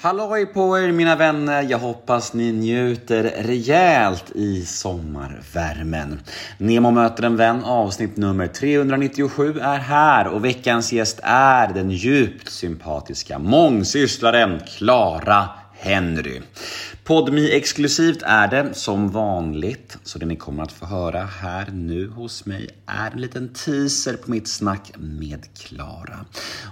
Halloj på er mina vänner! Jag hoppas ni njuter rejält i sommarvärmen. Nemo möter en vän avsnitt nummer 397 är här och veckans gäst är den djupt sympatiska mångsysslaren Clara Henry. Podmi exklusivt är det som vanligt, så det ni kommer att få höra här nu hos mig är en liten teaser på mitt snack med Klara.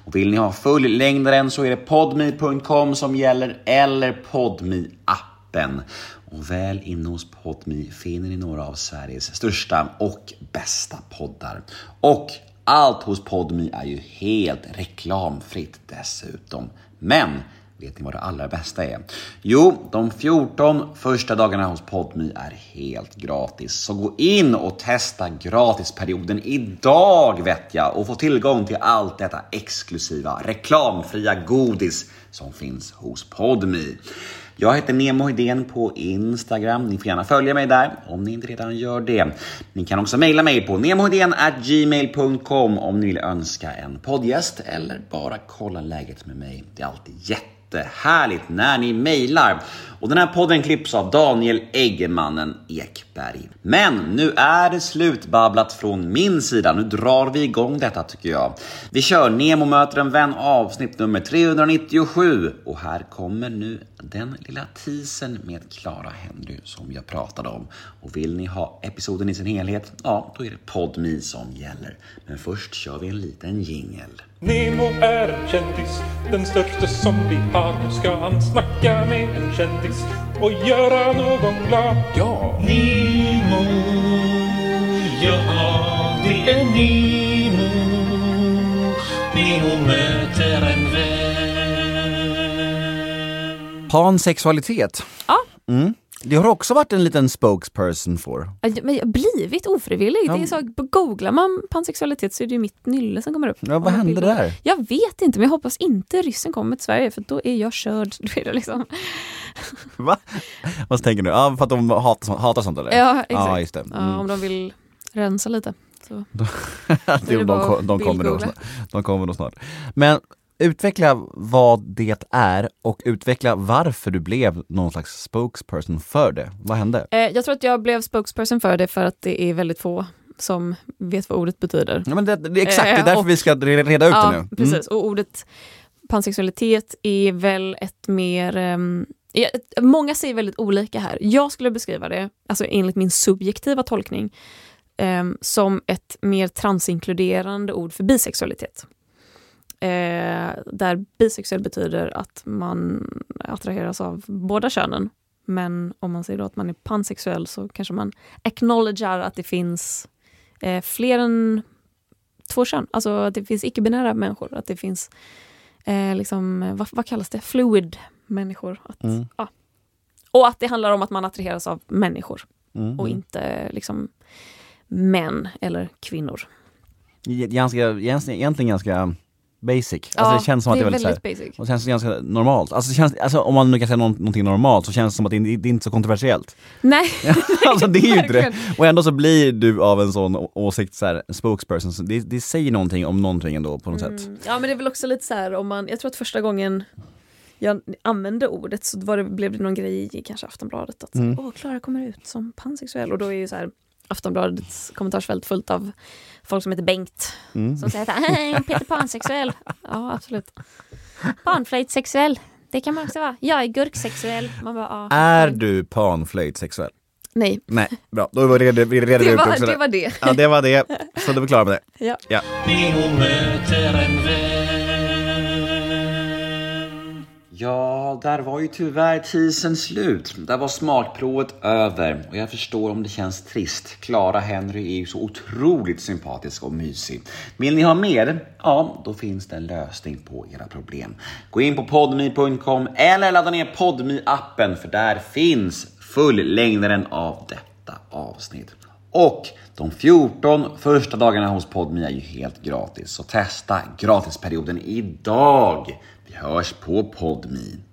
Och vill ni ha fullängdaren så är det podmi.com som gäller eller podmi appen Och väl inne hos Podmi finner ni några av Sveriges största och bästa poddar. Och allt hos Podmi är ju helt reklamfritt dessutom. Men Vet ni vad det allra bästa är? Jo, de 14 första dagarna hos Podmi är helt gratis. Så gå in och testa gratisperioden idag vet jag och få tillgång till allt detta exklusiva reklamfria godis som finns hos Podmi. Jag heter Nemo Hedén på Instagram. Ni får gärna följa mig där om ni inte redan gör det. Ni kan också mejla mig på gmail.com om ni vill önska en poddgäst eller bara kolla läget med mig. Det är alltid jätte jättehärligt när ni mejlar. Och den här podden klipps av Daniel Eggemannen Ekberg. Men nu är det slutbabblat från min sida. Nu drar vi igång detta tycker jag. Vi kör Nemo möter en vän avsnitt nummer 397 och här kommer nu den lilla teasern med Clara Henry som jag pratade om. Och vill ni ha episoden i sin helhet, ja då är det PodMe som gäller. Men först kör vi en liten jingel. Nemo är en kändis, den största som vi har. Ska han snacka med en kändis och göra någon glad. Ja! Nemo, ja det är Nemo. Nemo möter en vän. Pansexualitet. Ja. Mm. Det har också varit en liten spokesperson för. Men jag har blivit ofrivilligt. Ja. Det är så, googlar man pansexualitet så är det ju mitt nylle som kommer upp. Ja, vad hände där? Jag vet inte, men jag hoppas inte ryssen kommer till Sverige för då är jag körd. Då är det liksom. Va? Vad tänker du? Ja, för att de hatar, hatar sånt eller? Ja, exakt. Ja, det. Ja, Mm. om de vill rensa lite. Så. De, de, de, kommer bildgoogla. snart. de kommer då snart. Men utveckla vad det är och utveckla varför du blev någon slags spokesperson för det. Vad hände? Eh, jag tror att jag blev spokesperson för det för att det är väldigt få som vet vad ordet betyder. Ja, men det, det, exakt, det är Eh, därför och- vi ska re- reda ut ja, det nu. Mm. precis. Och ordet pansexualitet är väl ett mer... ett- många säger väldigt olika här. Jag skulle beskriva det, alltså enligt min subjektiva tolkning, ehm, som ett mer transinkluderande ord för bisexualitet. Eh, där bisexuell betyder att man attraheras av båda könen. Men om man säger att man är pansexuell så kanske man acknowledgar att det finns eh, fler än två kön. Alltså att det finns icke-binära människor. Att det finns, eh, liksom, vad, vad kallas det, fluid människor. Att, Mm. ja. Och att det handlar om att man attraheras av människor Mm. och inte liksom män eller kvinnor. Ganska, egentligen ganska basic. Alltså Ja, det känns som att det är väldigt, här, basic. och det känns ganska normalt. Alltså, känns, alltså om man nu kan säga någon, någonting normalt så känns det som att det, det är inte så kontroversiellt. Nej, alltså det är ju inte det. Och ändå så blir du av en sån åsikt, så här, spokesperson, så det, det säger någonting om någonting ändå på något sätt. Mm. Ja men det är väl också lite så här om man, jag tror att första gången jag använde ordet så var det, blev det någon grej i kanske Aftonbladet att Mm. åh Klara kommer ut som pansexuell och då är ju så här Aftonbladets kommentarsfält fullt av folk som heter Bengt Mm. som säger att "Hej, Peter pansexuell. Ja absolut. Barnflöjtsexuell. Det kan man också vara. Jag är gurksexuell. Man bara, ja, Är du panflöjtsexuell? Nej, Nej, bra. Då var det, vi redde det ut var, också det det. var det. Ja, det var det. Så då är vi klara med det. Ja. Ja. Ja, där var ju tyvärr teasern slut. Där var smakprovet över och jag förstår om det känns trist. Clara Henry är ju så otroligt sympatisk och mysig. Vill ni ha mer? Ja, då finns det en lösning på era problem. Gå in på podmi.com eller ladda ner podmi appen för där finns fullängdaren av detta avsnitt. Och de 14 första dagarna hos Podme är ju helt gratis, så testa gratisperioden idag. Vi hörs på Podme.